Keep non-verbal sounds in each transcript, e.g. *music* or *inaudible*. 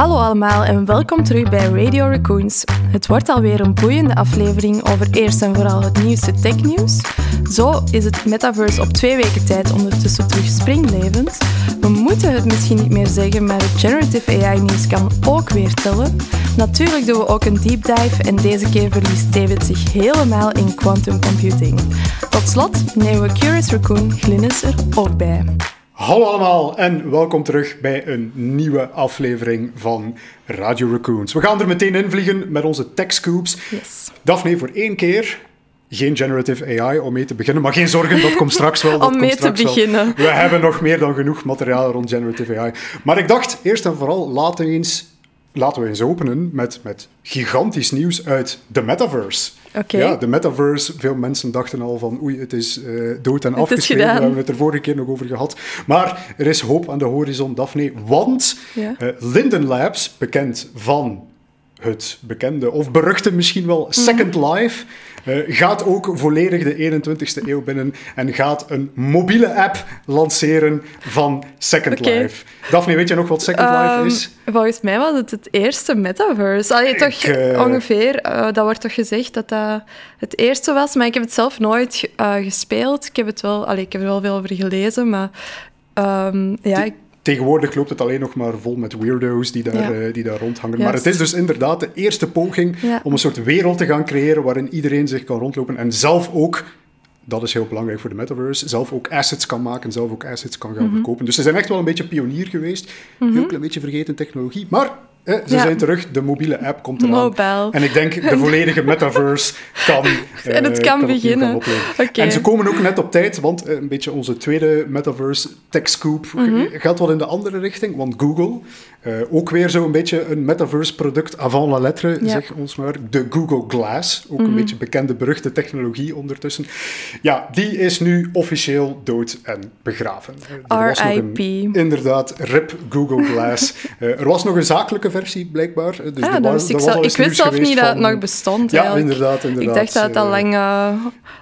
Hallo allemaal en welkom terug bij Radio Raccoons. Het wordt alweer een boeiende aflevering over eerst en vooral het nieuwste technieuws. Zo is het metaverse op twee weken tijd ondertussen terug springlevend. We moeten het misschien niet meer zeggen, maar het generative AI-nieuws kan ook weer tellen. Natuurlijk doen we ook een deep dive en deze keer verliest David zich helemaal in quantum computing. Tot slot nemen we Curious Raccoon Glynis er ook bij. Hallo allemaal en welkom terug bij een nieuwe aflevering van Radio Raccoons. We gaan er meteen in vliegen met onze tech scoops. Yes. Daphne, voor één keer geen generative AI om mee te beginnen, maar geen zorgen, dat komt straks wel. *laughs* Dat Om mee te straks wel. beginnen. We hebben nog meer dan genoeg materiaal rond generative AI. Maar ik dacht, eerst en vooral, laten we eens, laten we eens openen met, met gigantisch nieuws uit de metaverse. Ja, de metaverse. Veel mensen dachten al van oei, het is eh, dood en Het afgeschreven. We hebben het er vorige keer nog over gehad. Maar er is hoop aan de horizon, Daphne. Want Ja. eh, Linden Labs, bekend van het bekende, of beruchte misschien wel, Second Mhm. Life, gaat ook volledig de 21ste eeuw binnen en gaat een mobiele app lanceren van Second. Life. Daphne, weet je nog wat Second Life Ehm, is? Volgens mij was het het eerste metaverse. Allee, toch eh, ongeveer. eh, dat wordt toch gezegd dat dat het eerste was, maar ik heb het zelf nooit ge- eh, gespeeld. Ik heb, het wel, allee, ik heb er wel veel over gelezen, maar ehm, ja, ik- Tegenwoordig loopt het alleen nog maar vol met weirdo's die daar, Ja. eh, die daar rondhangen. Maar het is dus inderdaad de eerste poging Ja. om een soort wereld te gaan creëren waarin iedereen zich kan rondlopen en zelf ook, dat is heel belangrijk voor de metaverse, zelf ook assets kan maken, zelf ook assets kan Mhm. gaan verkopen. Dus ze zijn echt wel een beetje pionier geweest. Heel klein beetje vergeten technologie, maar eh, ze Ja. zijn terug. De mobiele app komt eraan. Mobile. En ik denk de volledige metaverse kan, eh, *laughs* En het kan opnieuw beginnen. En ze komen ook net op tijd, want eh, een beetje onze tweede metaverse tech scoop Mhm. gaat wel in de andere richting. Want Google, eh, ook weer zo'n beetje een metaverse product avant la lettre, Ja. Mhm. zeg ons maar. De Google Glass, ook een beetje bekende, beruchte technologie ondertussen. Ja, die is nu officieel dood en begraven. Eh, er was nog een- RIP. Inderdaad, RIP Google Glass. *laughs* Eh, er was nog een zakelijke versie, blijkbaar. Eh, Dus ah, dat was- wist er ik zelf. wist zelf niet dat het nog bestond. Ja, eigenlijk. inderdaad, inderdaad. Ik dacht dat het al Eh, lang eh,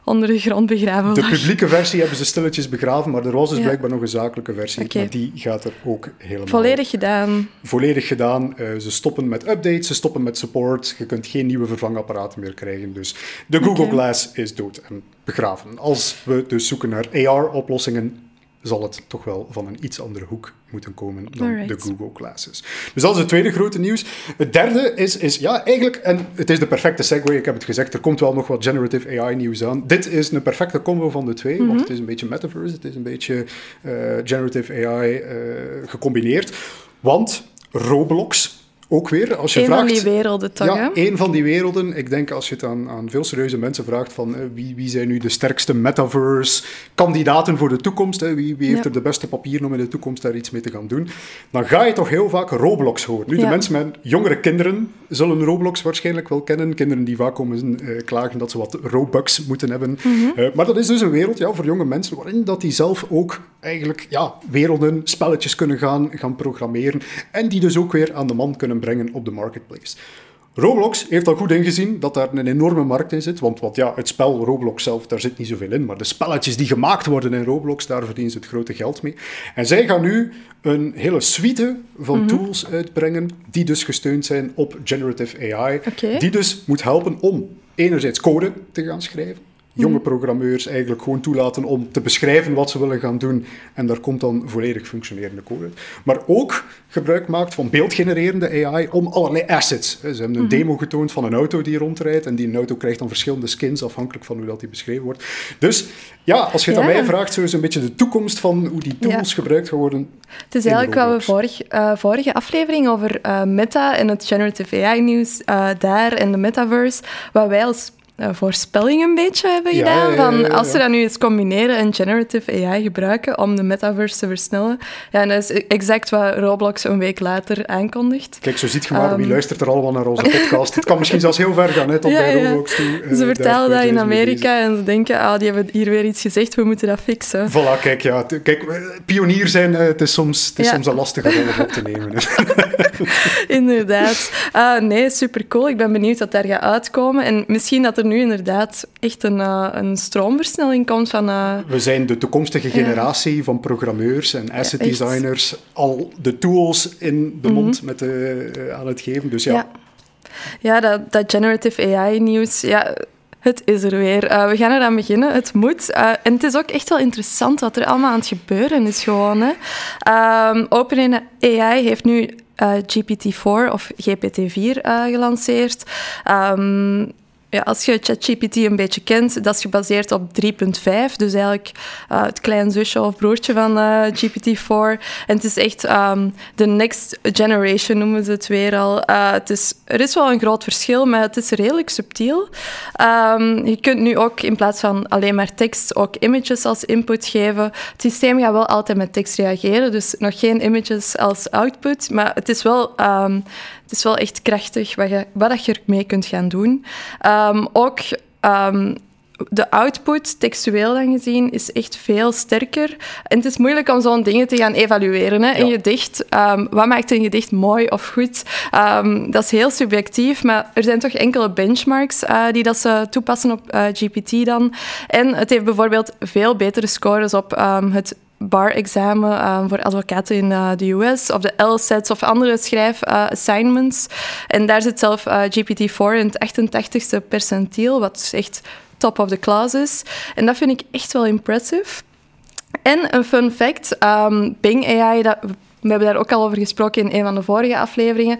onder de grond begraven de was. publieke versie hebben ze stilletjes begraven, maar er was dus Ja. blijkbaar nog een zakelijke versie. Maar die gaat er ook helemaal Volledig gedaan. volledig gedaan. Ze stoppen met updates, ze stoppen met support. Je kunt geen nieuwe vervangapparaten meer krijgen. Dus de Google. Glass is dood en begraven. Als we dus zoeken naar AR-oplossingen, zal het toch wel van een iets andere hoek moeten komen dan Alright. de Google Glasses. Dus dat is het tweede grote nieuws. Het derde is, is, ja, eigenlijk, en het is de perfecte segue, ik heb het gezegd, er komt wel nog wat generative AI nieuws aan. Dit is een perfecte combo van de twee, want het is een beetje metaverse, het is een beetje eh, generative AI eh, gecombineerd. Want Roblox, ook weer, als je Een vraagt... van die werelden toch, Ja, één van die werelden. Ik denk als je het aan, aan veel serieuze mensen vraagt van eh, wie, wie zijn nu de sterkste metaverse-kandidaten voor de toekomst, hè, wie, wie heeft Ja. er de beste papieren om in de toekomst daar iets mee te gaan doen, dan ga je toch heel vaak Roblox horen. Nu, de mensen met jongere kinderen zullen Roblox waarschijnlijk wel kennen. Kinderen die vaak komen eh, klagen dat ze wat Robux moeten hebben. Mhm. Eh, maar dat is dus een wereld ja, voor jonge mensen waarin dat die zelf ook eigenlijk ja, werelden, spelletjes kunnen gaan, gaan programmeren en die dus ook weer aan de man kunnen brengen op de marketplace. Roblox heeft al goed ingezien dat daar een enorme markt in zit. Want, want ja, het spel Roblox zelf, daar zit niet zoveel in. Maar de spelletjes die gemaakt worden in Roblox, daar verdienen ze het grote geld mee. En zij gaan nu een hele suite van tools uitbrengen, die dus gesteund zijn op generative AI. Die dus moet helpen om enerzijds code te gaan schrijven. Jonge programmeurs eigenlijk gewoon toelaten om te beschrijven wat ze willen gaan doen. En daar komt dan volledig functionerende code uit. Maar ook gebruik maakt van beeldgenererende AI om allerlei assets. Ze hebben een demo getoond van een auto die rondrijdt. En die auto krijgt dan verschillende skins afhankelijk van hoe dat die beschreven wordt. Dus ja, als je het aan mij vraagt, zo is een beetje de toekomst van hoe die tools Ja. gebruikt gaan worden. Het is in eigenlijk wat we vorig, eh, vorige aflevering over eh, Meta en het generative AI-nieuws eh, daar en de metaverse, wat wij als voorspelling een beetje hebben Ja, gedaan. van. Als we dat nu eens combineren en generative AI gebruiken om de metaverse te versnellen, ja, en dat is exact wat Roblox een week later aankondigt. Kijk, zo ziet je maar wie Ehm. luistert er allemaal naar onze *laughs* podcast. het kan misschien zelfs heel ver gaan, hè, tot Ja, bij. Roblox toe. Eh, Ze vertellen dat in ze. Amerika en ze denken, ah, die hebben hier weer iets gezegd, we moeten dat fixen. Voilà, kijk, ja, kijk, eh, pionier zijn, eh, het is soms, het is soms een lastige rol om op te nemen. hè. *laughs* Inderdaad. Ah, nee, super cool. Ik ben benieuwd wat daar gaat uitkomen. En misschien dat er nu inderdaad echt een, uh, een stroomversnelling komt van... Uh, We zijn de toekomstige generatie van programmeurs en asset designers al de tools in de mond mhm. met, aan het geven. Dus ja. ja. Ja, dat, dat generative AI-nieuws, ja, het is er weer. Uh, we gaan eraan beginnen. Het moet. Uh, en het is ook echt wel interessant wat er allemaal aan het gebeuren is gewoon. Hè. Um, OpenAI heeft nu uh, GPT-4 of GPT-4 gelanceerd. Um, ja, als je ChatGPT een beetje kent, dat is gebaseerd op 3.5. Dus eigenlijk uh, het klein zusje of broertje van eh, GPT-4. En het is echt um, de next generation, noemen ze het weer al. Uh, het is, er is wel een groot verschil, maar het is redelijk subtiel. Um, je kunt nu ook in plaats van alleen maar tekst ook images als input geven. Het systeem gaat wel altijd met tekst reageren, dus nog geen images als output. Maar het is wel... Um, het is wel echt krachtig wat je, wat je ermee kunt gaan doen. Um, ook um, de output, textueel dan gezien, is echt veel sterker. En het is moeilijk om zo'n dingen te gaan evalueren. Hè. Een gedicht, um, wat maakt een gedicht mooi of goed? dat is heel subjectief, maar er zijn toch enkele benchmarks uh, die dat ze toepassen op uh, GPT dan. En het heeft bijvoorbeeld veel betere scores op het bar-examen um, voor advocaten in uh, de US, of de LSATs of andere schrijf-assignments. Uh, en daar zit zelf uh, GPT-4 in het 88ste percentiel, wat dus echt top of the class is. En dat vind ik echt wel impressive. En een fun fact, um, Bing AI, dat, we hebben daar ook al over gesproken in een van de vorige afleveringen,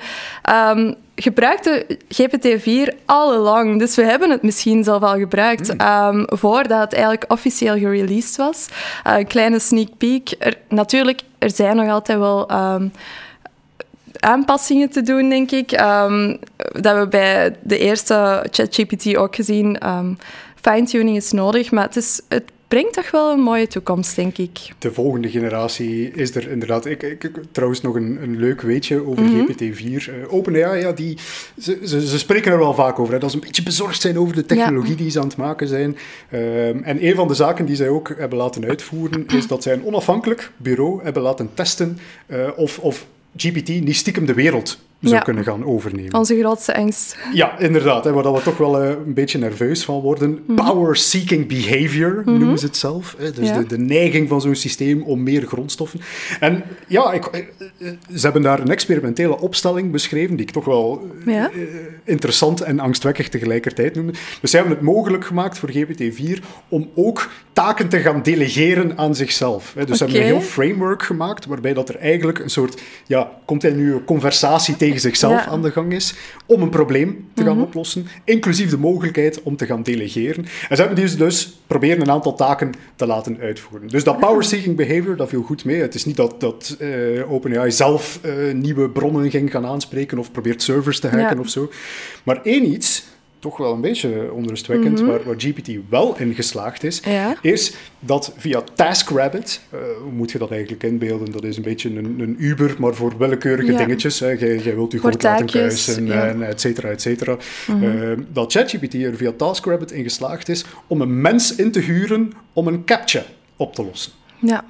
um, gebruikte GPT-4 all along. Dus we hebben het misschien zelf al gebruikt um, voordat het eigenlijk officieel gereleased was. Uh, een kleine sneak peek. Er, natuurlijk, er zijn nog altijd wel... Um, aanpassingen te doen, denk ik. Um, dat we bij de eerste ChatGPT ook gezien. fine-tuning is nodig, maar het, is, het brengt toch wel een mooie toekomst, denk ik. De volgende generatie is er inderdaad. Ik, ik trouwens nog een, een leuk weetje over mhm. GPT-4. Uh, OpenAI, ja, die, ze, ze, ze, spreken er wel vaak over. Hè, dat ze een beetje bezorgd zijn over de technologie die ze aan het maken zijn. Ehm, en een van de zaken die zij ook hebben laten uitvoeren, is dat zij een onafhankelijk bureau hebben laten testen uh, of, of GPT niet stiekem de wereld zou kunnen gaan overnemen. Onze grootste angst. Ja, inderdaad. Hè, waar we toch wel uh, een beetje nerveus van worden. Mhm. Power-seeking behavior mhm. noemen ze het zelf. Hè. Dus de, de, neiging van zo'n systeem om meer grondstoffen. En ja, ik, eh, eh, ze hebben daar een experimentele opstelling beschreven, die ik toch wel ja. interessant en angstwekkig tegelijkertijd noemde. Dus ze hebben het mogelijk gemaakt voor GPT-4 om ook taken te gaan delegeren aan zichzelf. Hè. Dus ze hebben een heel framework gemaakt, waarbij dat er eigenlijk een soort ja, continue conversatie tegen zichzelf aan de gang is, om een probleem te gaan mhm. oplossen, inclusief de mogelijkheid om te gaan delegeren. En ze hebben dus, dus proberen een aantal taken te laten uitvoeren. Dus dat power-seeking behavior, dat viel goed mee. Het is niet dat, dat uh, OpenAI zelf uh, nieuwe bronnen ging gaan aanspreken of probeert servers te hacken of zo. Maar één iets toch wel een beetje onrustwekkend, mm waar, waar, GPT wel in geslaagd is, is dat via TaskRabbit, uh, hoe moet je dat eigenlijk inbeelden? Dat is een beetje een, een Uber, maar voor willekeurige dingetjes. Hè. Jij, jij wilt je goed laten kruisen, ja. en et cetera, et cetera. Mhm. Eh, dat ChatGPT er via TaskRabbit in geslaagd is om een mens in te huren om een captcha op te lossen. Ja.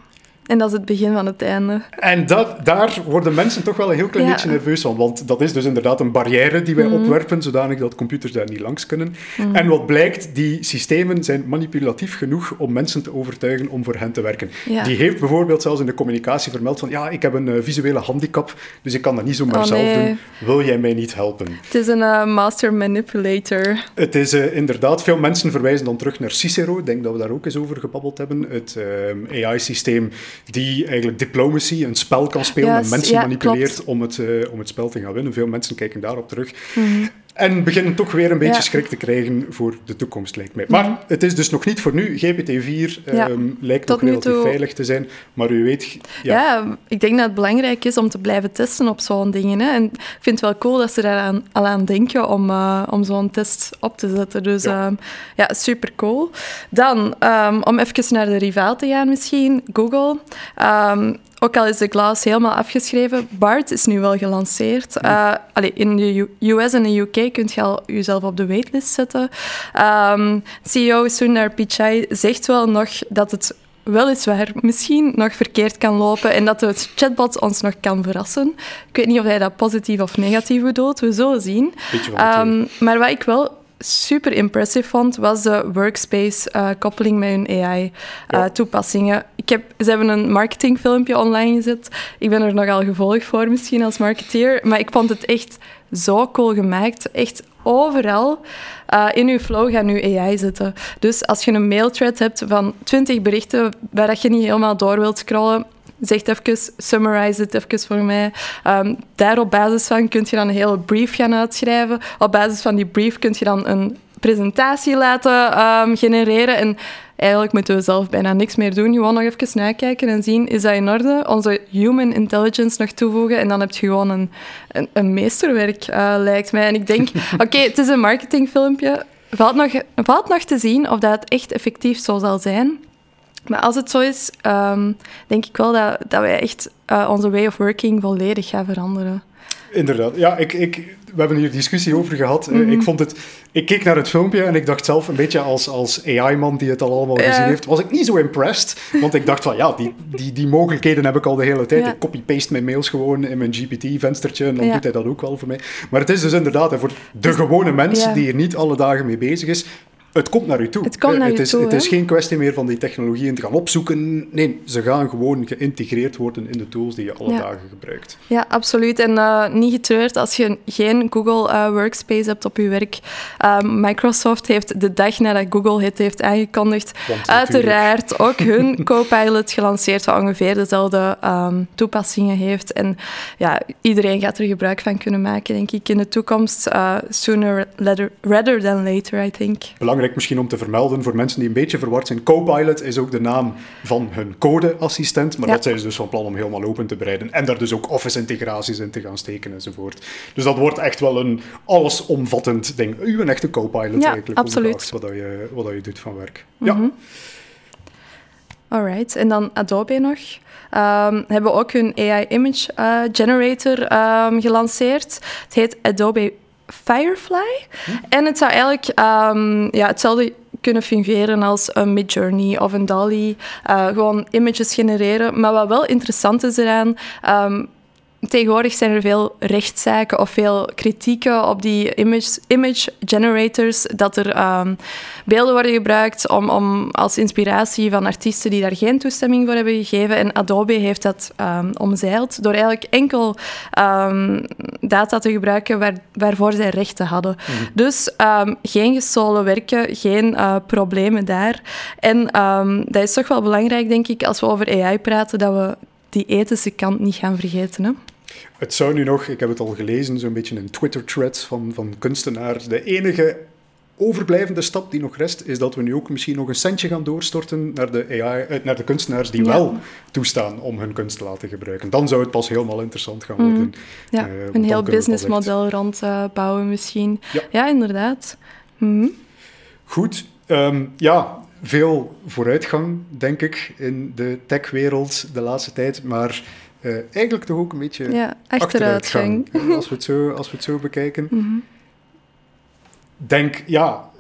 En dat is het begin van het einde. En dat, daar worden mensen toch wel een heel klein beetje nerveus van. Want dat is dus inderdaad een barrière die wij mhm. opwerpen, zodanig dat computers daar niet langs kunnen. Mhm. En wat blijkt, die systemen zijn manipulatief genoeg om mensen te overtuigen om voor hen te werken. Die heeft bijvoorbeeld zelfs in de communicatie vermeld van ja, ik heb een uh, visuele handicap, dus ik kan dat niet zomaar oh, zelf doen. Wil jij mij niet helpen? Het is een uh, master manipulator. Het is uh, inderdaad, veel mensen verwijzen dan terug naar Cicero. Ik denk dat we daar ook eens over gebabbeld hebben. Het AI-systeem die eigenlijk diplomacy, een spel kan spelen en mensen manipuleert om het, uh, om het spel te gaan winnen. Veel mensen kijken daarop terug. Mhm. En beginnen toch weer een beetje schrik te krijgen voor de toekomst, lijkt mij. Maar mhm. het is dus nog niet voor nu. GPT-4 ehm, lijkt Tot nog relatief toe... veilig te zijn. Maar u weet... Ja. ja. ik denk dat het belangrijk is om te blijven testen op zo'n dingen. Hè. En ik vind het wel cool dat ze daar aan, al aan denken om, uh, om zo'n test op te zetten. Dus ja, um, ja super cool. Dan, um, om even naar de rivaal te gaan misschien, Google. Ook al is de Glass helemaal afgeschreven, BART is nu wel gelanceerd. Uh, in de US en de UK kunt je al jezelf op de waitlist zetten. Um, CEO Sundar Pichai zegt wel nog dat het weliswaar misschien nog verkeerd kan lopen en dat het chatbot ons nog kan verrassen. Ik weet niet of hij dat positief of negatief bedoelt, we zullen zien. Um, maar wat ik wel super impressive vond, was de workspace-koppeling met hun AI-toepassingen. ik heb, ze hebben een marketingfilmpje online gezet. Ik ben er nogal gevolgd voor misschien als marketeer, maar ik vond het echt zo cool gemaakt. Echt overal uh, in uw flow gaan uw AI zitten. Dus als je een mailthread hebt van 20 berichten waar je niet helemaal door wilt scrollen, zeg even, summarize het even voor mij. Um, daar op basis van kun je dan een hele brief gaan uitschrijven. Op basis van die brief kun je dan een presentatie laten um, genereren. En eigenlijk moeten we zelf bijna niks meer doen. Gewoon nog even nakijken en zien, is dat in orde? Onze human intelligence nog toevoegen en dan heb je gewoon een, een, een meesterwerk, uh, lijkt mij. En ik denk, *laughs* oké, het is een marketingfilmpje. Valt nog, valt nog te zien of dat echt effectief zo zal zijn. Maar als het zo is, um, denk ik wel dat, dat wij echt uh, onze way of working volledig gaan veranderen. Inderdaad. Ja, ik, ik, we hebben hier discussie over gehad. Mm -hmm. Ik vond het... Ik keek naar het filmpje en ik dacht zelf, een beetje als, als AI-man die het al allemaal gezien heeft, was ik niet zo impressed. Want ik dacht van, ja, die, die, die mogelijkheden heb ik al de hele tijd. Ik copy-paste mijn mails gewoon in mijn GPT-venstertje en dan doet hij dat ook wel voor mij. Maar het is dus inderdaad, voor de gewone mens die er niet alle dagen mee bezig is, het komt naar u toe. Het, komt naar het, is, toe, het is geen kwestie meer van die technologieën te gaan opzoeken. Nee, ze gaan gewoon geïntegreerd worden in de tools die je alle ja. dagen gebruikt. Ja, absoluut. En uh, niet getreurd als je geen Google uh, Workspace hebt op je werk. Uh, Microsoft heeft de dag nadat Google het heeft aangekondigd, uiteraard *laughs* ook hun Copilot gelanceerd, wat ongeveer dezelfde um, toepassingen heeft. En ja, iedereen gaat er gebruik van kunnen maken, denk ik, in de toekomst. Sooner rather than later, I think. Belangrijk misschien om te vermelden voor mensen die een beetje verward zijn. Copilot is ook de naam van hun codeassistent, maar ja. dat zijn ze dus van plan om helemaal open te breiden. En daar dus ook Office-integraties in te gaan steken enzovoort. Dus dat wordt echt wel een allesomvattend ding. U een echte Copilot ja, eigenlijk. absoluut. Wat, je, wat je doet van werk. Mm -hmm. Ja. Alright, en dan Adobe nog. Um, hebben ook hun AI Image uh, Generator um, gelanceerd. Het heet Adobe Firefly. En het zou eigenlijk um, ja, hetzelfde kunnen fungeren als een Midjourney of een DALI. Uh, gewoon images genereren. Maar wat wel interessant is eraan... Um, Tegenwoordig zijn er veel rechtszaken of veel kritieken op die image, image generators, dat er um, beelden worden gebruikt om, om als inspiratie van artiesten die daar geen toestemming voor hebben gegeven. En Adobe heeft dat um, omzeild door eigenlijk enkel um, data te gebruiken waar, waarvoor zij rechten hadden. Mm -hmm. Dus geen gestolen werken, geen uh, problemen daar. En dat is toch wel belangrijk, denk ik, als we over AI praten, dat we die ethische kant niet gaan vergeten. Hè? Het zou nu nog, ik heb het al gelezen, zo'n beetje in Twitter-threads van, van kunstenaars. De enige overblijvende stap die nog rest, is dat we nu ook misschien nog een centje gaan doorstorten naar de, AI, naar de kunstenaars die ja. wel toestaan om hun kunst te laten gebruiken. Dan zou het pas helemaal interessant gaan worden. Mm. Ja, uh, een heel businessmodel rond uh, bouwen misschien. Ja, ja inderdaad. Mm. Goed. Um, ja, veel vooruitgang, denk ik, in de techwereld de laatste tijd, maar uh, eigenlijk toch ook een beetje ja, achteruitgang, als, we het zo, als we het zo bekijken. Mm -hmm. Denk, ja,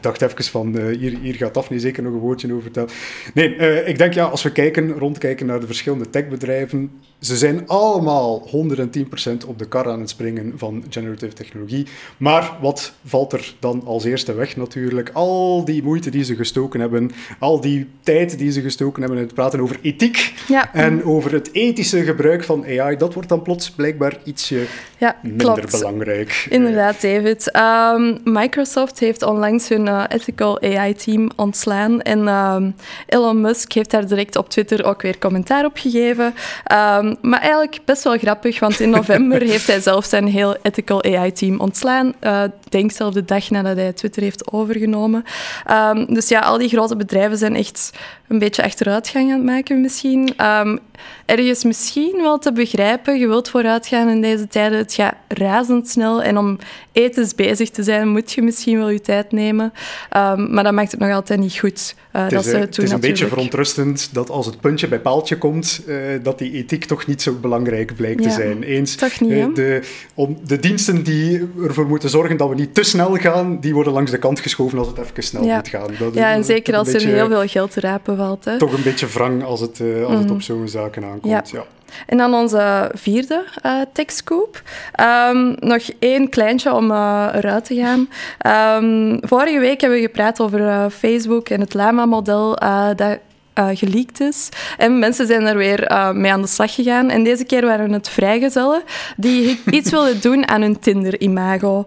dacht even van, uh, hier, hier gaat Daphne zeker nog een woordje over vertellen. Nee, uh, ik denk ja, als we kijken, rondkijken naar de verschillende techbedrijven, ze zijn allemaal 110% op de kar aan het springen van generative technologie. Maar wat valt er dan als eerste weg natuurlijk? Al die moeite die ze gestoken hebben, al die tijd die ze gestoken hebben in het praten over ethiek ja. en over het ethische gebruik van AI, dat wordt dan plots blijkbaar ietsje ja, minder klopt. belangrijk. Inderdaad, David. Um, Microsoft heeft onlangs hun uh, ethical AI-team ontslaan en um, Elon Musk heeft daar direct op Twitter ook weer commentaar op gegeven. Um, maar eigenlijk best wel grappig, want in *laughs* november heeft hij zelf zijn heel ethical AI-team ontslaan. Uh, denk zelf de dag nadat hij Twitter heeft overgenomen. Um, dus ja, al die grote bedrijven zijn echt een beetje achteruitgang aan het maken misschien. Ergens misschien wel te begrijpen. Je wilt vooruitgaan in deze tijden. Het gaat razendsnel. En om ethisch bezig te zijn, moet je misschien wel je tijd nemen. Um, maar dat maakt het nog altijd niet goed. Uh, het dat is, ze het is een beetje verontrustend dat als het puntje bij paaltje komt, uh, dat die ethiek toch niet zo belangrijk blijkt ja, te zijn. Eens, toch niet, uh, de, om, de diensten die ervoor moeten zorgen dat we niet te snel gaan, die worden langs de kant geschoven als het even snel ja. moet gaan. Dat, ja, en zeker als beetje, er heel veel geld te rapen valt. Hè. Toch een beetje wrang als het, als mm. het op zo'n zaken aankomt. Ja. ja. En dan onze vierde uh, techscoop. Um, nog één kleintje om uh, eruit te gaan. Um, vorige week hebben we gepraat over uh, Facebook en het Lama-model dat geleakt is. En mensen zijn er weer mee aan de slag gegaan. En deze keer waren het vrijgezellen die *laughs* iets wilden doen aan hun Tinder-imago.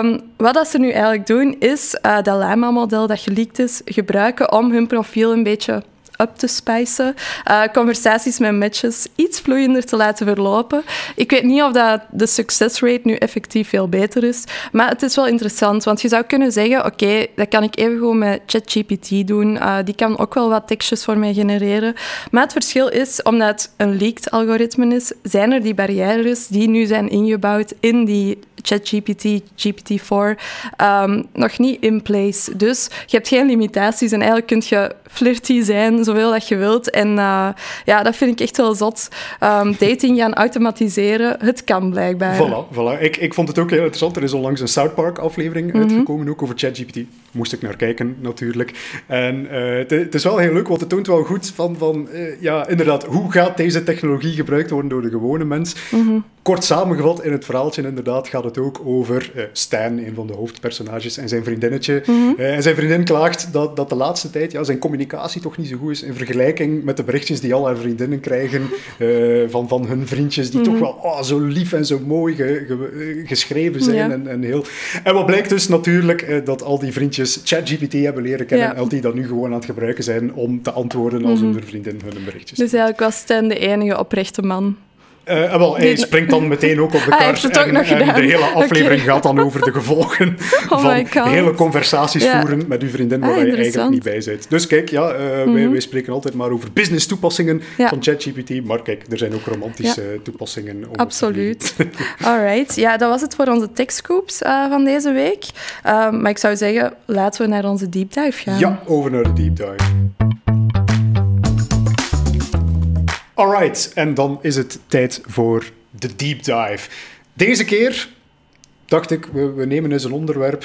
Um, wat dat ze nu eigenlijk doen, is dat Lama-model dat geleakt is, gebruiken om hun profiel een beetje up te spicen. Uh, conversaties met matches iets vloeiender te laten verlopen. Ik weet niet of dat de success rate nu effectief veel beter is, maar het is wel interessant, want je zou kunnen zeggen, oké, dat kan ik even gewoon met ChatGPT doen. Uh, die kan ook wel wat tekstjes voor mij genereren. Maar het verschil is, omdat het een leaked algoritme is, zijn er die barrières die nu zijn ingebouwd in die ChatGPT, GPT-4, um, ehm, nog niet in place. Dus je hebt geen limitaties en eigenlijk kun je flirty zijn, zoveel dat je wilt. En uh, ja, dat vind ik echt wel zot. Um, dating gaan automatiseren, het kan blijkbaar. Voilà, voilà. Ik, ik vond het ook heel interessant. Er is onlangs een South Park aflevering mm uitgekomen, ook over ChatGPT. Moest ik naar kijken, natuurlijk. En uh, het is wel heel leuk, want het toont wel goed van, van uh, ja, inderdaad, hoe gaat deze technologie gebruikt worden door de gewone mens? Mm Kort samengevat in het verhaaltje, inderdaad, gaat het ook over Stan, een van de hoofdpersonages, en zijn vriendinnetje. Mm en zijn vriendin klaagt dat, dat de laatste tijd ja, zijn communicatie toch niet zo goed is in vergelijking met de berichtjes die al haar vriendinnen krijgen uh, van, van hun vriendjes, die toch mhm. wel oh, zo lief en zo mooi ge, ge, geschreven zijn. En, en, heel... en wat blijkt dus natuurlijk, uh, dat al die vriendjes ChatGPT hebben leren kennen, ja. en die dat nu gewoon aan het gebruiken zijn om te antwoorden als mm -hmm. hun vriendin hun berichtjes. Dus eigenlijk was Stan de enige oprechte man. Uh, wel, hij springt dan meteen ook op de *laughs* kaart. En, en, de hele *laughs* aflevering okay. gaat dan over de gevolgen *laughs* oh van hele conversaties voeren met uw vriendin waar ah, je eigenlijk niet bij bent. Dus kijk, ja, uh, mm -hmm. wij, wij, spreken altijd maar over business toepassingen ja. van ChatGPT. Maar kijk, er zijn ook romantische ja. toepassingen. Absoluut. Alright, ja, dat was het voor onze techscoops uh, van deze week. maar ik zou zeggen, laten we naar onze deep dive gaan. Ja, over naar de deep dive. Alright, en dan is het tijd voor de deep dive. Deze keer dacht ik, we, we nemen eens een onderwerp.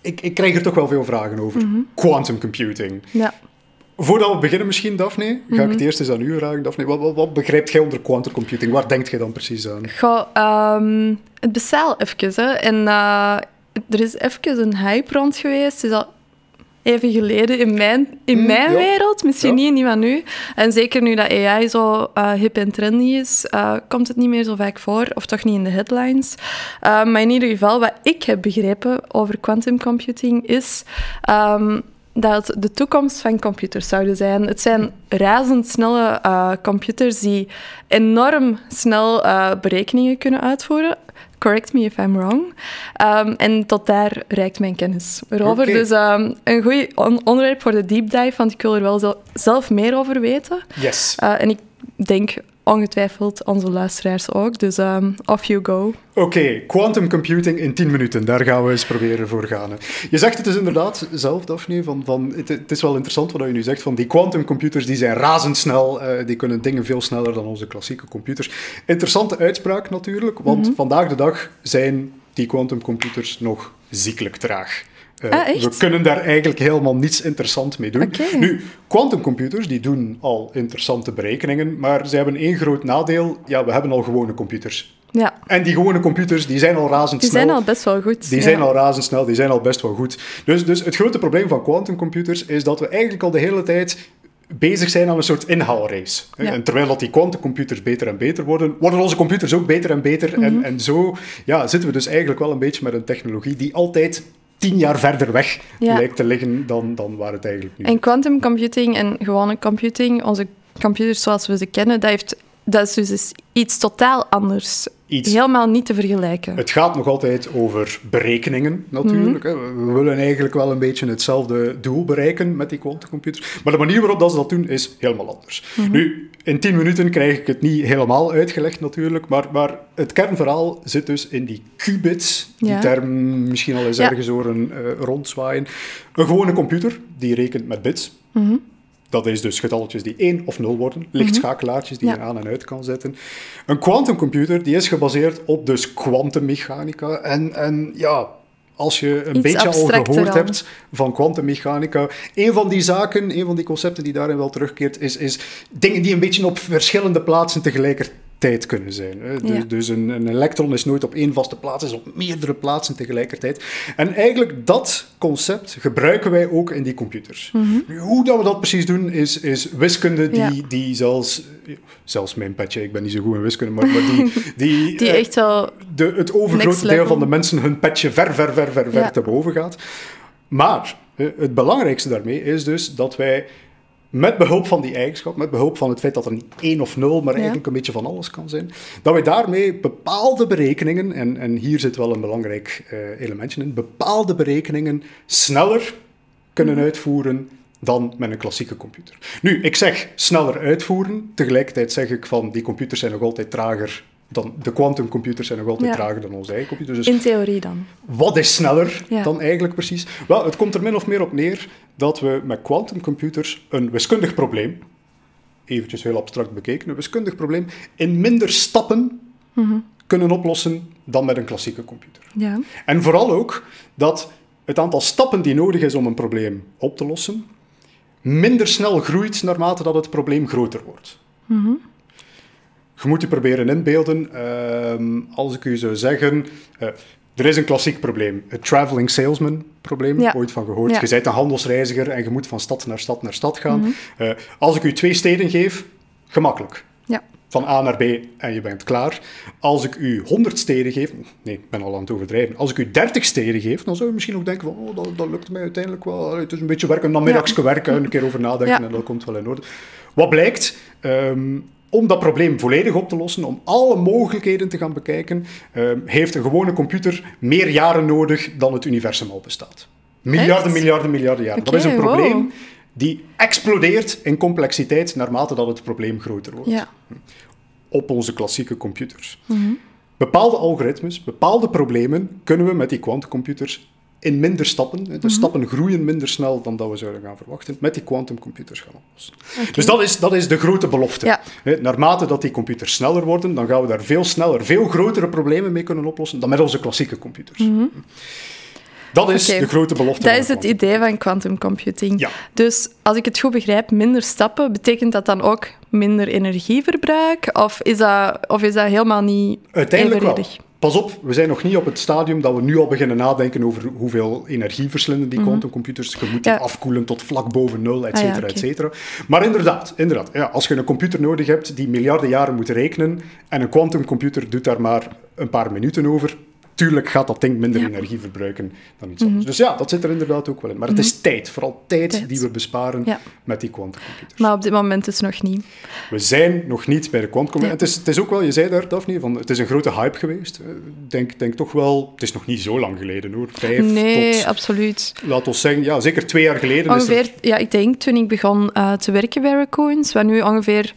Ik, ik krijg er toch wel veel vragen over. Mm Quantum computing. Ja. Voordat we beginnen misschien, Daphne, ga mm -hmm. ik het mhm. eerst eens aan u vragen. Daphne, wat, wat, wat, begrijpt jij onder quantum computing? Waar denkt jij dan precies aan? Goh, um, het bestaat even. Hè. En uh, er is even een hype rond geweest. Het is al even geleden in mijn, in mm, mijn wereld, misschien niet in die van nu. En zeker nu dat AI zo uh, hip en trendy is, uh, komt het niet meer zo vaak voor, of toch niet in de headlines. Uh, maar in ieder geval, wat ik heb begrepen over quantum computing is. Um, dat het de toekomst van computers zouden zijn. Het zijn razendsnelle uh, computers die enorm snel uh, berekeningen kunnen uitvoeren. Correct me if I'm wrong. Um, en tot daar reikt mijn kennis erover. Okay. Dus um, een goed on onderwerp voor de deep dive, want ik wil er wel zelf meer over weten. Yes. Uh, en ik denk ongetwijfeld onze luisteraars ook. Dus um, off you go. Oké, okay, quantum computing in 10 minuten. Daar gaan we eens proberen voor gaan. Je zegt het dus inderdaad zelf, Daphne, van, van, het, het, is wel interessant wat je nu zegt, van die quantum computers die zijn razendsnel, uh, die kunnen dingen veel sneller dan onze klassieke computers. Interessante uitspraak natuurlijk, want mm -hmm. vandaag de dag zijn die quantum computers nog ziekelijk traag. Uh, ah, we kunnen daar eigenlijk helemaal niets interessant mee doen. Okay. Nu, quantumcomputers die doen al interessante berekeningen, maar ze hebben één groot nadeel. Ja, we hebben al gewone computers. Ja. En die gewone computers die zijn al razendsnel. Die zijn al best wel goed. Die ja. zijn al razendsnel, die zijn al best wel goed. Dus, dus het grote probleem van quantumcomputers is dat we eigenlijk al de hele tijd bezig zijn aan een soort inhaalrace. Ja. En terwijl dat die quantumcomputers beter en beter worden, worden onze computers ook beter en beter. Mm -hmm. en, en zo ja, zitten we dus eigenlijk wel een beetje met een technologie die altijd tien jaar verder weg ja. lijkt te liggen dan, dan waar het eigenlijk nu is. En quantum computing en gewone computing, onze computers zoals we ze kennen, dat, heeft, dat is dus iets totaal anders. Iets. Helemaal niet te vergelijken. Het gaat nog altijd over berekeningen, natuurlijk. Mm -hmm. We willen eigenlijk wel een beetje hetzelfde doel bereiken met die quantumcomputers. Maar de manier waarop dat ze dat doen, is helemaal anders. Mm -hmm. Nu, in tien minuten krijg ik het niet helemaal uitgelegd, natuurlijk. Maar, maar het kernverhaal zit dus in die qubits. Die ja. term misschien al eens ja. ergens horen uh, rondzwaaien. Een gewone computer, die rekent met bits. Mm -hmm. Dat is dus getalletjes die 1 of 0 worden, lichtschakelaartjes die ja. je aan en uit kan zetten. Een quantumcomputer die is gebaseerd op dus kwantummechanica. En, en ja, als je een Iets beetje al gehoord dan. hebt van kwantummechanica. Een van die zaken, een van die concepten die daarin wel terugkeert, is, is dingen die een beetje op verschillende plaatsen tegelijkertijd kunnen zijn. hè. Dus, Ja. dus een, een elektron is nooit op één vaste plaats, is op meerdere plaatsen tegelijkertijd. En eigenlijk dat concept gebruiken wij ook in die computers. Nu, hoe dat we dat precies doen, is, is wiskunde die, Mhm. Ja. die zelfs... Zelfs mijn petje, ik ben niet zo goed in wiskunde, maar, maar die... *laughs* Die, Die eh, echt wel... de, het overgrote deel van de mensen hun petje ver, ver, ver, ver, ver Ja. te boven gaat. Maar eh, het belangrijkste daarmee is dus dat wij met behulp van die eigenschap, met behulp van het feit dat er niet één of nul, maar eigenlijk een beetje van alles kan zijn, dat wij daarmee bepaalde berekeningen, en, en hier zit wel een belangrijk eh, elementje in, bepaalde berekeningen sneller kunnen uitvoeren dan met een klassieke computer. Nu, ik zeg sneller uitvoeren, tegelijkertijd zeg ik van die computers zijn nog altijd trager dan de quantumcomputers zijn nog altijd Ja. trager dan onze eigen computers. Dus In theorie dan. wat is sneller Ja. dan eigenlijk precies? Wel, het komt er min of meer op neer dat we met quantumcomputers een wiskundig probleem, eventjes heel abstract bekeken, een wiskundig probleem in minder stappen kunnen oplossen dan met een klassieke computer. Ja. En vooral ook dat het aantal stappen die nodig is om een probleem op te lossen, minder snel groeit naarmate dat het probleem groter wordt. Je moet je proberen inbeelden, ehm, als ik u zou zeggen, eh, er is een klassiek probleem, het traveling salesman probleem, Ja. ooit van gehoord. Ja. Je bent een handelsreiziger en je moet van stad naar stad naar stad gaan. Eh, als ik u twee steden geef, gemakkelijk Ja. van A naar B en je bent klaar. Als ik u 100 steden geef, nee, ik ben al aan het overdrijven. Als ik u 30 steden geef, dan zou je misschien ook denken van, oh, dat, dat lukt mij uiteindelijk wel. Het is een beetje werk, een namiddagsje werken, een keer over nadenken en dat komt wel in orde. Wat blijkt, ehm, om dat probleem volledig op te lossen, om alle mogelijkheden te gaan bekijken, ehm, heeft een gewone computer meer jaren nodig dan het universum al bestaat. Miljarden, Echt? miljarden, miljarden jaren. dat is een wow. probleem die explodeert in complexiteit naarmate dat het probleem groter wordt Ja. op onze klassieke computers. Bepaalde algoritmes, bepaalde problemen kunnen we met die quantumcomputers in minder stappen, de stappen groeien minder snel dan dat we zouden gaan verwachten, met die quantumcomputers gaan oplossen. Dus dat is, dat is de grote belofte. Ja. Naarmate dat die computers sneller worden, dan gaan we daar veel sneller, veel grotere problemen mee kunnen oplossen dan met onze klassieke computers. Dat is de grote belofte. Dat is het quantum. idee van quantum computing. Ja. Dus als ik het goed begrijp, minder stappen, betekent dat dan ook minder energieverbruik? Of is dat, of is dat helemaal niet Uiteindelijk wel. Pas op, we zijn nog niet op het stadium dat we nu al beginnen nadenken over hoeveel energie verslinden die quantumcomputers. Je moet die Ja. afkoelen tot vlak boven nul, et Ah ja, cetera, et cetera. Maar inderdaad, inderdaad ja, als je een computer nodig hebt die miljarden jaren moet rekenen en een quantumcomputer doet daar maar een paar minuten over, tuurlijk gaat dat ding minder Ja. Mhm. energie verbruiken dan iets anders. Dus ja, dat zit er inderdaad ook wel in. Maar het is tijd, vooral tijd, Tijd. die we besparen Ja. met die quantumcomputers. Maar op dit moment is het nog niet. We zijn nog niet bij de quantum. Ja. Het, is, het is ook wel, je zei daar, Daphne, van, het is een grote hype geweest. Eh, Ik denk, denk toch wel, het is nog niet zo lang geleden hoor. Vijf Nee, tot, absoluut. laten we zeggen, ja, zeker twee jaar geleden. is er- Ongeveer, ja, ik denk toen ik begon eh, te werken bij Raccoons, wat nu ongeveer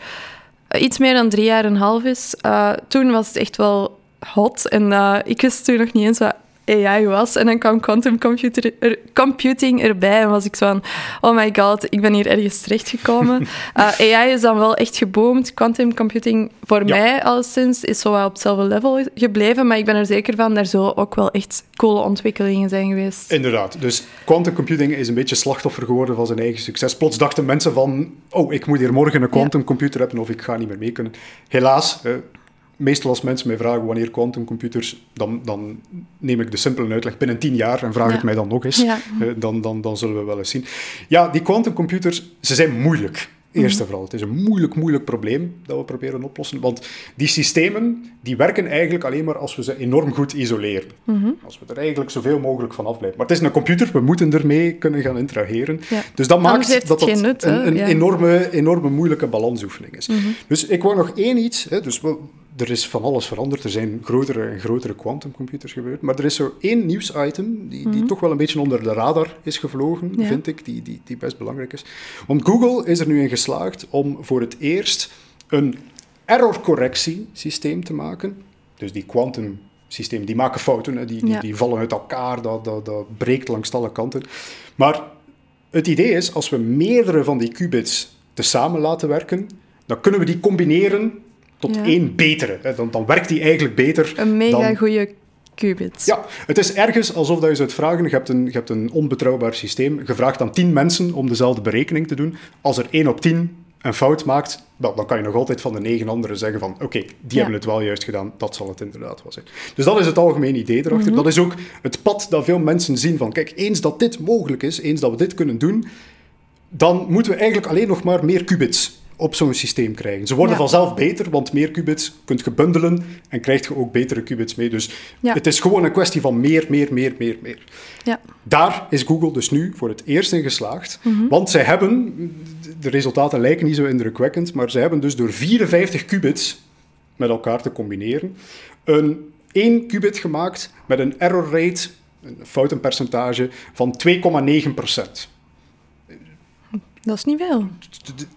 eh, iets meer dan drie jaar en een half is, eh, toen was het echt wel hot. En eh, ik wist toen nog niet eens wat AI was. En dan kwam quantum computer, er- computing erbij en was ik zo van, oh my god, ik ben hier ergens terechtgekomen. *laughs* Eh AI is dan wel echt geboomd. Quantum computing, voor Ja. mij alleszins, is zo wel op hetzelfde level gebleven. Maar ik ben er zeker van, daar zullen ook wel echt coole ontwikkelingen zijn geweest. Inderdaad. Dus quantum computing is een beetje slachtoffer geworden van zijn eigen succes. Plots dachten mensen van, oh, ik moet hier morgen een quantum computer hebben of ik ga niet meer mee kunnen. Helaas, meestal als mensen mij vragen wanneer quantumcomputers, dan, dan neem ik de simpele uitleg binnen tien jaar en vraag Ja. het mij dan nog eens. Ja. Eh, dan, dan, dan zullen we wel eens zien. Ja, die quantumcomputers, ze zijn moeilijk. Eerst en vooral. Het is een moeilijk, moeilijk probleem dat we proberen oplossen. Want die systemen, die werken eigenlijk alleen maar als we ze enorm goed isoleren. Als we er eigenlijk zoveel mogelijk van afblijven. Maar het is een computer, we moeten ermee kunnen gaan interageren. Ja. Dus dat Anders maakt dat dat nut, een, een Ja. Mhm. enorme, enorme moeilijke balansoefening is. Dus ik wou nog één iets. Hè, dus we- er is van alles veranderd. Er zijn grotere en grotere quantumcomputers gebeurd. Maar er is zo één nieuwsitem die, die toch wel een beetje onder de radar is gevlogen, Mhm. Ja. vind ik, die, die, die best belangrijk is. Want Google is er nu in geslaagd om voor het eerst een errorcorrectiesysteem te maken. Dus die quantum systeem, die maken fouten, hè, die, die, Ja. die vallen uit elkaar, dat, dat, dat breekt langs alle kanten. Maar het idee is, als we meerdere van die qubits tezamen laten werken, dan kunnen we die combineren tot Ja. één betere. Dan, dan werkt die eigenlijk beter Een mega dan... goede qubits. Ja, het is ergens alsof dat je zou vragen, je hebt, een, je hebt een onbetrouwbaar systeem, je vraagt aan 10 mensen om dezelfde berekening te doen. Als er 1 op 10 een fout maakt, wel, dan kan je nog altijd van de negen anderen zeggen van oké, die hebben het wel juist gedaan, dat zal het inderdaad wel zijn. Dus dat is het algemene idee erachter. Mhm. Dat is ook het pad dat veel mensen zien van kijk, eens dat dit mogelijk is, eens dat we dit kunnen doen, dan moeten we eigenlijk alleen nog maar meer qubits op zo'n systeem krijgen. Ze worden Ja. vanzelf beter, want meer qubits kunt je bundelen en krijg je ook betere qubits mee. Dus Ja. het is gewoon een kwestie van meer, meer, meer, meer, meer. Ja. Daar is Google dus nu voor het eerst in geslaagd. Mhm. Want zij hebben, de resultaten lijken niet zo indrukwekkend, maar zij hebben dus door 54 qubits met elkaar te combineren, een 1 qubit gemaakt met een error rate, een foutenpercentage, van 2,9%. Dat is niet veel.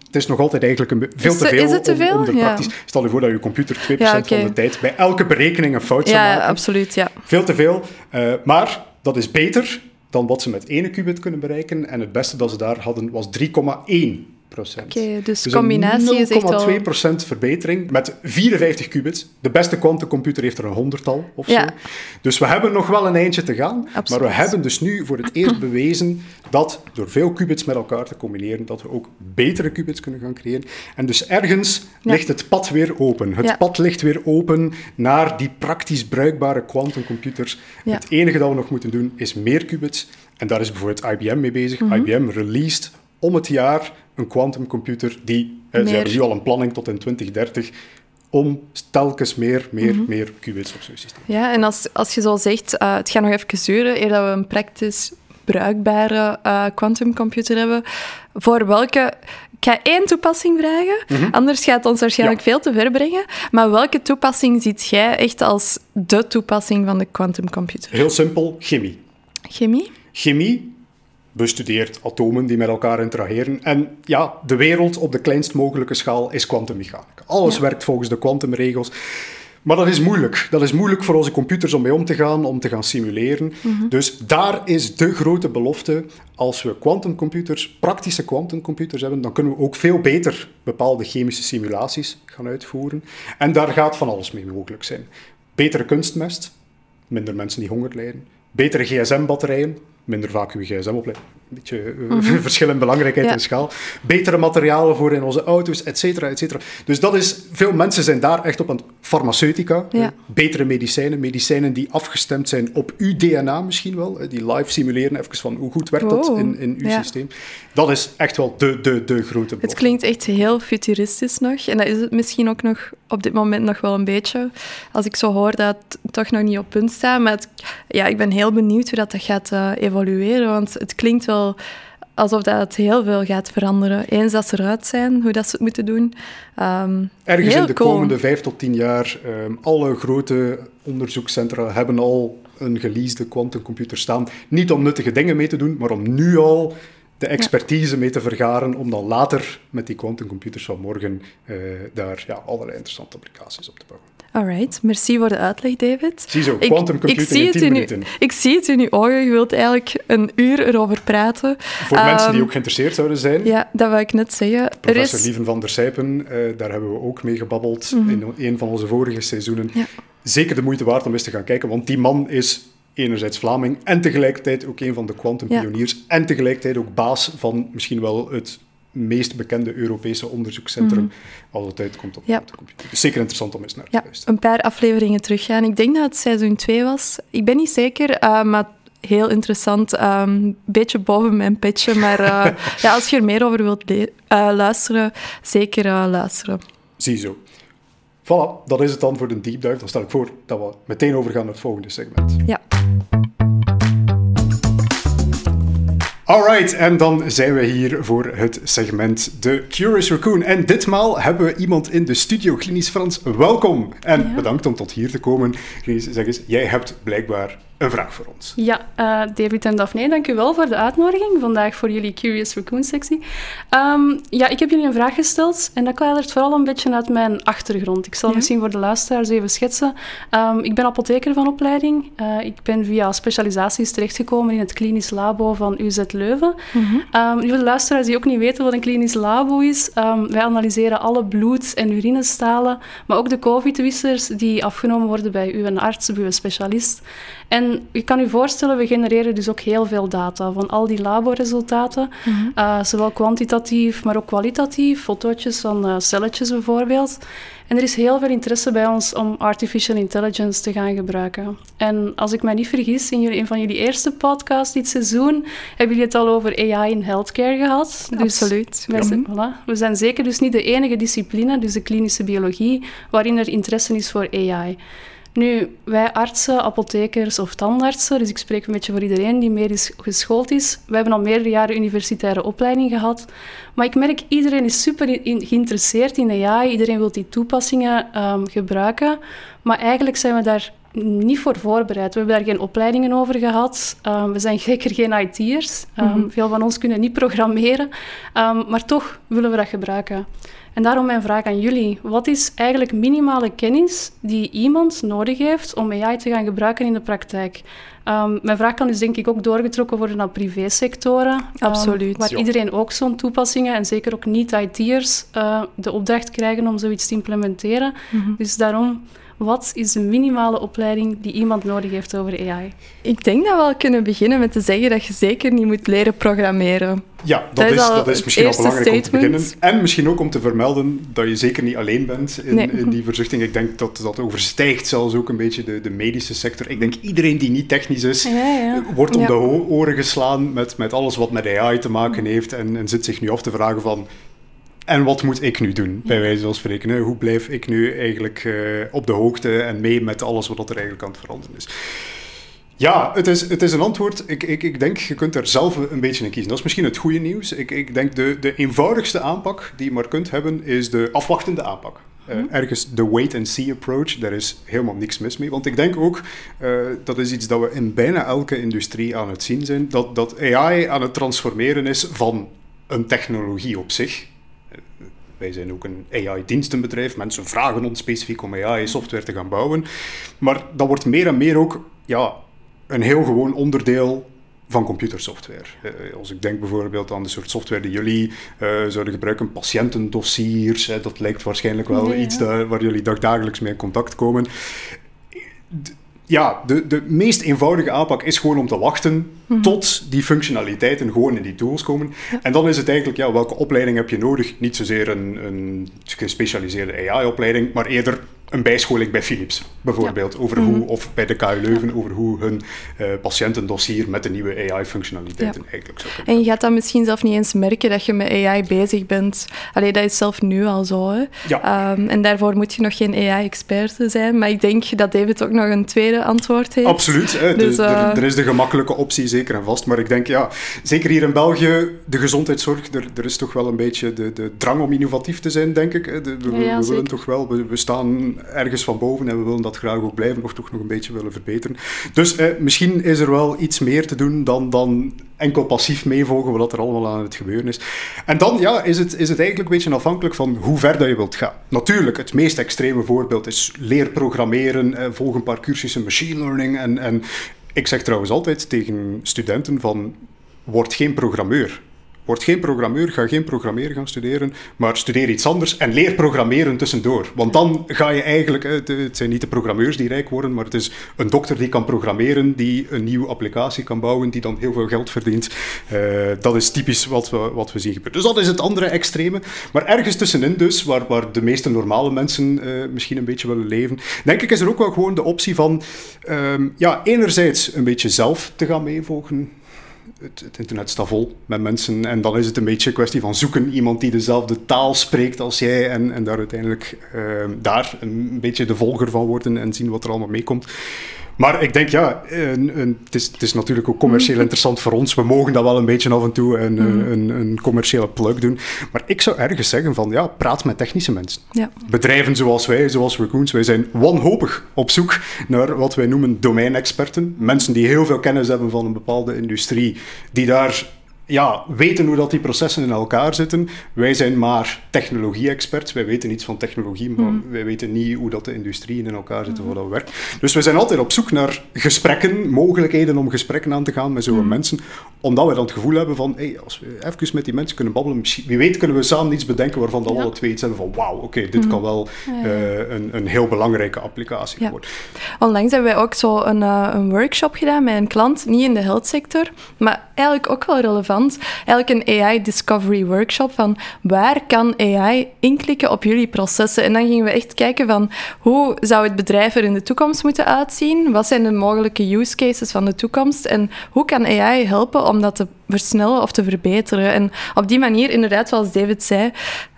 Het is nog altijd eigenlijk een, veel te veel. is het te veel? Om, de Ja. praktisch, stel je voor dat je computer 2% Ja, oké. van de tijd bij elke berekening een fout zou Ja, maken. absoluut, ja. Veel te veel. eh, maar dat is beter dan wat ze met één qubit kunnen bereiken. En het beste dat ze daar hadden was 3,1 Oké, dus Dus combinatie is echt wel... 0,2% verbetering met 54 qubits. De beste quantumcomputer heeft er een honderdtal of Ja. zo. Dus we hebben nog wel een eindje te gaan. Absoluut. Maar we hebben dus nu voor het eerst *clears throat* bewezen dat door veel qubits met elkaar te combineren, dat we ook betere qubits kunnen gaan creëren. En dus ergens Ja. ligt het pad weer open. Het Ja. pad ligt weer open naar die praktisch bruikbare quantumcomputers. Het enige dat we nog moeten doen is meer qubits. En daar is bijvoorbeeld IBM mee bezig. Mhm. IBM released om het jaar een quantumcomputer die, eh, ze hebben nu al een planning tot in 2030, om telkens meer, meer, Mhm. meer qubits op zo'n systeem. Ja, en als, als je zo zegt, eh, het gaat nog even duren eer dat we een praktisch bruikbare eh, quantumcomputer hebben. Voor welke... Ik ga één toepassing vragen, anders gaat het ons waarschijnlijk Mhm. Ja. veel te ver brengen. Maar welke toepassing ziet jij echt als de toepassing van de quantumcomputer? Heel simpel, chemie. Chemie? Chemie bestudeert atomen die met elkaar interageren. En ja, de wereld op de kleinst mogelijke schaal is kwantummechanica. Alles Ja. werkt volgens de kwantumregels. Maar dat is moeilijk. Dat is moeilijk voor onze computers om mee om te gaan, om te gaan simuleren. Dus daar is de grote belofte. Als we quantumcomputers, praktische quantumcomputers hebben, dan kunnen we ook veel beter bepaalde chemische simulaties gaan uitvoeren. En daar gaat van alles mee mogelijk zijn. Betere kunstmest, minder mensen die honger lijden. Betere gsm-batterijen, minder vaak uw gsm opleiden. Een beetje *laughs* verschil in belangrijkheid Ja. en schaal. Betere materialen voor in onze auto's, et cetera, et cetera. Dus dat is, veel mensen zijn daar echt op aan farmaceutica. Ja. Betere medicijnen, medicijnen die afgestemd zijn op uw DNA misschien wel. Die live simuleren even van hoe goed werkt dat Wow. in, in uw Ja. systeem. Dat is echt wel de, de, de grote Het klinkt echt heel futuristisch nog. En dat is het misschien ook nog op dit moment nog wel een beetje. Als ik zo hoor dat het toch nog niet op punt staat. Maar het- ja, ik ben heel benieuwd hoe dat, dat gaat eh, evolueren. Want het klinkt wel alsof dat het heel veel gaat veranderen. Eens dat ze eruit zijn, hoe dat ze het moeten doen. Ehm, Ergens in de cool. komende vijf tot tien jaar, ehm, alle grote onderzoekscentra hebben al een geleasede quantumcomputer staan. Niet om nuttige dingen mee te doen, maar om nu al de expertise mee te vergaren, om dan later met die quantumcomputers van morgen eh, daar ja, allerlei interessante applicaties op te bouwen. Alright, merci voor de uitleg, David. Ziezo, Ik- quantum ik computing in het 10 in uw- minuten. Ik zie het in uw ogen. Je wilt eigenlijk een uur erover praten. Voor mensen die Ehm, ook geïnteresseerd zouden zijn, Ja, dat wou ik net zeggen. Professor is... Lieven van der Sijpen, eh, daar hebben we ook mee gebabbeld Mhm. in een van onze vorige seizoenen. Ja. Zeker de moeite waard om eens te gaan kijken, want die man is enerzijds Vlaming en tegelijkertijd ook een van de quantumpioniers en tegelijkertijd ook baas van misschien wel het meest bekende Europese onderzoekscentrum als het uitkomt op. Ja. quantumcomputing. Dus zeker interessant om eens naar te luisteren. een paar afleveringen teruggaan. Ik denk dat het seizoen 2 was. Ik ben niet zeker, eh, maar heel interessant. Een beetje boven mijn petje, maar eh, *laughs* ja, als je er meer over wilt eh, luisteren, zeker luisteren. Ziezo. Voilà, dat is het dan voor de deep dive. Dan stel ik voor dat we meteen overgaan naar het volgende segment. Ja. Alright, en dan zijn we hier voor het segment The Curious Raccoon. En ditmaal hebben we iemand in de studio, Klinisch Frans. Welkom en Ja. bedankt om tot hier te komen. Klinisch, zeg eens, jij hebt blijkbaar een vraag voor ons. Ja, uh, David en Daphne, dank u wel voor de uitnodiging vandaag voor jullie Curious Raccoon sectie. Um, ja, ik heb jullie een vraag gesteld en dat kadert vooral een beetje uit mijn achtergrond. Ik zal ja. misschien voor de luisteraars even schetsen. Um, ik ben apotheker van opleiding. Uh, ik ben via specialisaties terechtgekomen in het klinisch labo van UZ Leuven. Mm -hmm. um, voor de luisteraars die ook niet weten wat een klinisch labo is, wij analyseren alle bloed- en urinestalen, maar ook de COVID-wissers die afgenomen worden bij uw arts, bij uw specialist. En je kan je voorstellen, we genereren dus ook heel veel data van al die laboresultaten, mm -hmm. uh, zowel kwantitatief, maar ook kwalitatief, fotootjes van uh, celletjes bijvoorbeeld. En er is heel veel interesse bij ons om artificial intelligence te gaan gebruiken. En als ik mij niet vergis, in jullie, een van jullie eerste podcasts dit seizoen hebben jullie het al over AI in healthcare gehad. Dus Absoluut. Wij zijn, voilà, we zijn zeker dus niet de enige discipline, dus de klinische biologie, waarin er interesse is voor AI. Nu, wij artsen, apothekers of tandartsen, dus ik spreek een beetje voor iedereen die meer is geschoold is. We hebben al meerdere jaren universitaire opleiding gehad. Maar ik merk, iedereen is super geïnteresseerd in AI. Iedereen wil die toepassingen um, gebruiken. Maar eigenlijk zijn we daar niet voor voorbereid. We hebben daar geen opleidingen over gehad. Um, we zijn zeker geen IT'ers. Um, mm -hmm. Veel van ons kunnen niet programmeren. maar toch willen we dat gebruiken. En daarom mijn vraag aan jullie. Wat is eigenlijk minimale kennis die iemand nodig heeft om AI te gaan gebruiken in de praktijk? Um, mijn vraag kan dus denk ik ook doorgetrokken worden naar privésectoren. Absoluut. Um, waar ja. iedereen ook zo'n toepassingen en zeker ook niet-IT'ers uh, de opdracht krijgen om zoiets te implementeren. Mm -hmm. Dus daarom wat is de minimale opleiding die iemand nodig heeft over AI? Ik denk dat we al kunnen beginnen met te zeggen dat je zeker niet moet leren programmeren. Ja, dat, dat is, dat is misschien al belangrijk statement. om te beginnen. En misschien ook om te vermelden dat je zeker niet alleen bent in, nee. in die verzuchting. Ik denk dat dat overstijgt zelfs ook een beetje de, de medische sector. Ik denk iedereen die niet technisch is, ja, ja. wordt om ja. de oren geslaan met, met alles wat met AI te maken heeft en, en zit zich nu af te vragen van en wat moet ik nu doen, bij wijze van spreken? Hoe blijf ik nu eigenlijk uh, op de hoogte en mee met alles wat er eigenlijk aan het veranderen is? Ja, het is, het is een antwoord. Ik, ik, ik denk, je kunt er zelf een beetje in kiezen. Dat is misschien het goede nieuws. Ik, ik denk de, de eenvoudigste aanpak die je maar kunt hebben, is de afwachtende aanpak. Uh, ergens de wait-and-see approach, daar is helemaal niks mis mee. Want ik denk ook, uh, dat is iets dat we in bijna elke industrie aan het zien zijn, dat, dat AI aan het transformeren is van een technologie op zich, wij zijn ook een AI-dienstenbedrijf. Mensen vragen ons specifiek om AI-software te gaan bouwen. Maar dat wordt meer en meer ook ja, een heel gewoon onderdeel van computersoftware. Uh, als ik denk bijvoorbeeld aan de soort software die jullie uh, zouden gebruiken, patiëntendossiers, dat lijkt waarschijnlijk wel nee, iets daar, waar jullie dagdagelijks mee in contact komen. D ja, de, de meest eenvoudige aanpak is gewoon om te wachten mm -hmm. tot die functionaliteiten gewoon in die tools komen. Ja. En dan is het eigenlijk, ja, welke opleiding heb je nodig? Niet zozeer een, een gespecialiseerde AI-opleiding, maar eerder een bijscholing bij Philips, bijvoorbeeld, ja. over mm -hmm. hoe, of bij de KU Leuven, ja. over hoe hun uh, patiëntendossier met de nieuwe AI-functionaliteiten ja. eigenlijk zou kunnen. En je gaat dan misschien zelf niet eens merken dat je met AI bezig bent. Allee, dat is zelf nu al zo. Hè? Ja. Um, en daarvoor moet je nog geen AI-expert zijn. Maar ik denk dat David ook nog een tweede antwoord heeft. Absoluut. Hè. Dus, de, uh... er, is de gemakkelijke optie, zeker en vast. Maar ik denk, ja, zeker hier in België, de gezondheidszorg, er, er is toch wel een beetje de, de drang om innovatief te zijn, denk ik. De, we, we willen toch wel, we, we staan ergens van boven en we willen dat graag ook blijven of toch nog een beetje willen verbeteren. Dus eh, misschien is er wel iets meer te doen dan, dan enkel passief meevolgen wat er allemaal aan het gebeuren is. En dan ja, is, het, is het eigenlijk een beetje afhankelijk van hoe ver dat je wilt gaan. Natuurlijk, het meest extreme voorbeeld is leer programmeren, eh, volg een paar cursussen machine learning en, en ik zeg trouwens altijd tegen studenten van word geen programmeur. Word geen programmeur, ga geen programmeren gaan studeren, maar studeer iets anders en leer programmeren tussendoor. Want dan ga je eigenlijk, het zijn niet de programmeurs die rijk worden, maar het is een dokter die kan programmeren, die een nieuwe applicatie kan bouwen, die dan heel veel geld verdient. Uh, dat is typisch wat we, wat we zien gebeuren. Dus dat is het andere extreme. Maar ergens tussenin dus, waar, waar de meeste normale mensen uh, misschien een beetje willen leven, denk ik is er ook wel gewoon de optie van, um, ja, enerzijds een beetje zelf te gaan meevolgen het, het, internet staat vol met mensen. En dan is het een beetje een kwestie van zoeken. Iemand die dezelfde taal spreekt als jij. En, en daar uiteindelijk uh, daar een beetje de volger van worden en zien wat er allemaal meekomt. Maar ik denk, ja, een, een, het, is, het is natuurlijk ook commercieel *laughs* interessant voor ons. We mogen dat wel een beetje af en toe een, een, een, commerciële plug doen. Maar ik zou ergens zeggen van, ja, praat met technische mensen. Ja. Bedrijven zoals wij, zoals Raccoons, wij zijn wanhopig op zoek naar wat wij noemen domeinexperten. Mensen die heel veel kennis hebben van een bepaalde industrie, die daar ja, weten hoe dat die processen in elkaar zitten. Wij zijn maar technologie-experts. Wij weten iets van technologie, maar mm. wij weten niet hoe dat de industrie in elkaar zit of hoe dat werkt. Dus we zijn altijd op zoek naar gesprekken, mogelijkheden om gesprekken aan te gaan met zo'n mm. mensen, omdat we dan het gevoel hebben van, hey, als we even met die mensen kunnen babbelen, wie weet kunnen we samen iets bedenken waarvan dat ja. alle twee iets hebben van, wauw, oké, dit mm. kan wel uh, een, een heel belangrijke applicatie worden. Onlangs hebben wij ook zo een, uh, een workshop gedaan met een klant, niet in de health sector, maar eigenlijk ook wel relevant Eigenlijk een AI Discovery Workshop van waar kan AI inklikken op jullie processen? En dan gingen we echt kijken van hoe zou het bedrijf er in de toekomst moeten uitzien? Wat zijn de mogelijke use cases van de toekomst? En hoe kan AI helpen om dat te versnellen of te verbeteren? En op die manier, inderdaad, zoals David zei,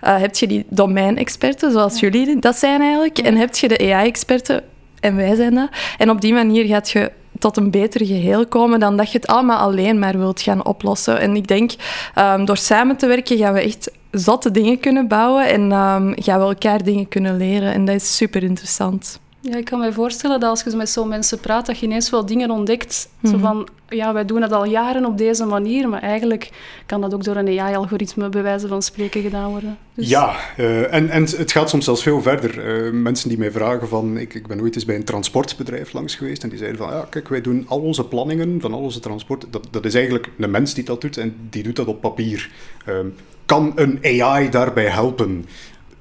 uh, heb je die domeinexperten, zoals jullie dat zijn eigenlijk, en heb je de AI-experten, en wij zijn dat. En op die manier gaat je tot een beter geheel komen dan dat je het allemaal alleen maar wilt gaan oplossen. En ik denk, um, door samen te werken gaan we echt zotte dingen kunnen bouwen en um, gaan we elkaar dingen kunnen leren. En dat is super interessant. Ja, ik kan me voorstellen dat als je met zo'n mensen praat, dat je ineens wel dingen ontdekt. Zo mhm. van, ja, wij doen het al jaren op deze manier, maar eigenlijk kan dat ook door een AI-algoritme bij wijze van spreken gedaan worden. Dus... Ja, uh, en, en het gaat soms zelfs veel verder. Uh, mensen die mij vragen van, ik, ik ben ooit eens bij een transportbedrijf langs geweest en die zeiden van, ja, kijk, wij doen al onze planningen van al onze transport, dat, dat is eigenlijk een mens die dat doet en die doet dat op papier. Uh, kan een AI daarbij helpen?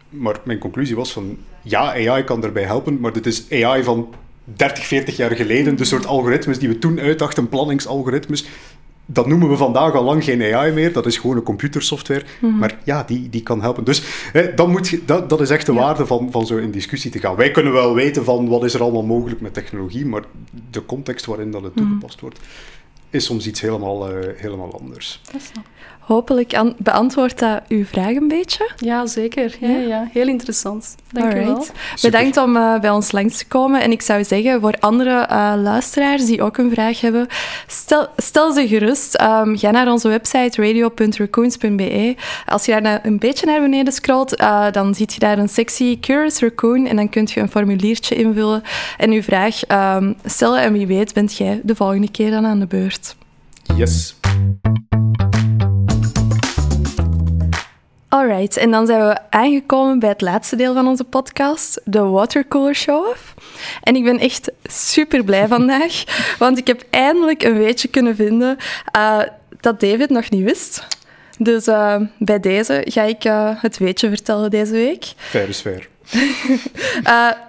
Maar mijn conclusie was van, ja, AI kan daarbij helpen, maar dit is AI van 30, 40 jaar geleden. De soort algoritmes die we toen uitdachten, planningsalgoritmes, dat noemen we vandaag al lang geen AI meer. Dat is gewoon een computersoftware. Mhm. Maar ja, die, die kan helpen. Dus hè, dan moet je, dat, dat is echt de waarde van, van zo in discussie te gaan. Wij kunnen wel weten van wat is er allemaal mogelijk met technologie, maar de context waarin dat het mhm. toegepast wordt, is soms iets helemaal, uh, helemaal anders. Dat Hopelijk beantwoordt dat uw vraag een beetje. Ja, zeker. Ja, ja. Heel interessant. Dank u wel. Bedankt om uh, bij ons langs te komen. En ik zou zeggen, voor andere uh, luisteraars die ook een vraag hebben, stel, stel ze gerust. Um, ga naar onze website radio.raccoons.be. Als je daar een beetje naar beneden scrolt, uh, dan zie je daar een sectie Curious Raccoon en dan kunt je een formuliertje invullen en uw vraag um, stellen. En wie weet bent jij de volgende keer dan aan de beurt. Yes. Alright, en dan zijn we aangekomen bij het laatste deel van onze podcast, de Watercooler Show-off. En ik ben echt super blij *laughs* vandaag, want ik heb eindelijk een weetje kunnen vinden uh, dat David nog niet wist. Dus uh, bij deze ga ik uh, het weetje vertellen deze week. Fair is fair.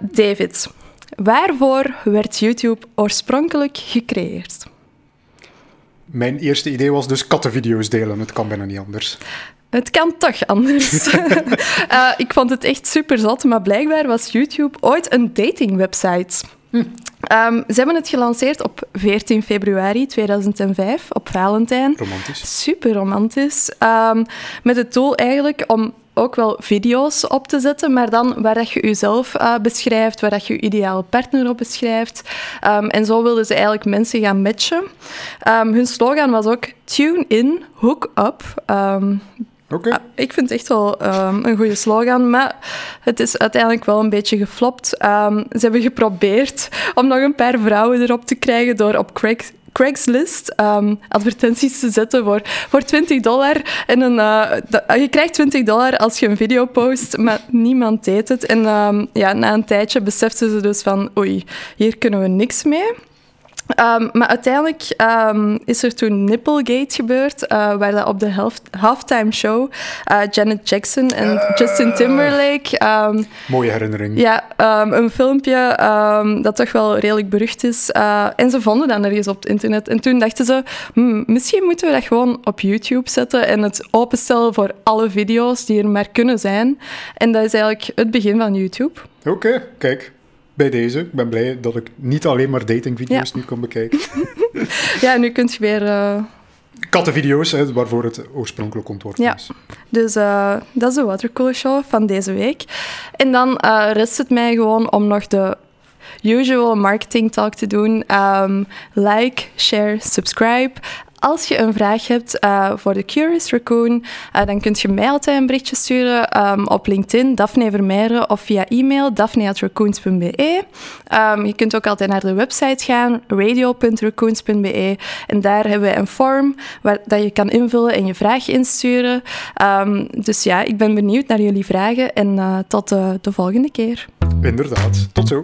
*laughs* David, waarvoor werd YouTube oorspronkelijk gecreëerd? Mijn eerste idee was dus kattenvideo's delen. Het kan bijna niet anders. Het kan toch anders. uh, *laughs* ik vond het echt super zot, maar blijkbaar was YouTube ooit een datingwebsite. Hm. Um, ze hebben het gelanceerd op 14 februari 2005, op Valentijn. Romantisch. Super romantisch. Um, met het doel eigenlijk om ook wel video's op te zetten, maar dan waar dat je jezelf uh, beschrijft, waar dat je je ideale partner op beschrijft. Um, en zo wilden ze eigenlijk mensen gaan matchen. hun slogan was ook tune in, hook up. Ik vind het echt wel um, een goede slogan, maar het is uiteindelijk wel een beetje geflopt. Um, ze hebben geprobeerd om nog een paar vrouwen erop te krijgen door op Craig, Craigslist um, advertenties te zetten voor, voor 20 dollar. En een, uh, je krijgt 20 dollar als je een video post, maar niemand deed het. En ja, na een tijdje beseften ze dus van, oei, hier kunnen we niks mee. Um, maar uiteindelijk um, is er toen Nipplegate gebeurd, uh, waar dat op de half halftime show uh, Janet Jackson en uh, Justin Timberlake... Um, mooie herinnering. Ja, een filmpje dat toch wel redelijk berucht is. en ze vonden dat ergens op het internet. En toen dachten ze, hm, misschien moeten we dat gewoon op YouTube zetten en het openstellen voor alle video's die er maar kunnen zijn. En dat is eigenlijk het begin van YouTube. Oké, kijk bij deze. Ik ben blij dat ik niet alleen maar datingvideo's nu kan bekijken. *laughs* ja, nu kunt je weer... Uh... Kattenvideo's, hè, waarvoor het oorspronkelijk ontworpen ja. is. Dus uh, dat is de Watercooler Show van deze week. En dan uh, rest het mij gewoon om nog de usual marketing talk te doen. Ehm, like, share, subscribe. Als je een vraag hebt uh, voor de Curious Raccoon, uh, dan kunt je mij altijd een berichtje sturen um, op LinkedIn, Daphne Vermeijeren, of via e-mail, daphne.raccoons.be. Um, je kunt ook altijd naar de website gaan, radio.raccoons.be. En daar hebben we een form waar dat je kan invullen en je vraag insturen. Um, dus ja, ik ben benieuwd naar jullie vragen en uh, tot de volgende keer. Inderdaad. Tot zo.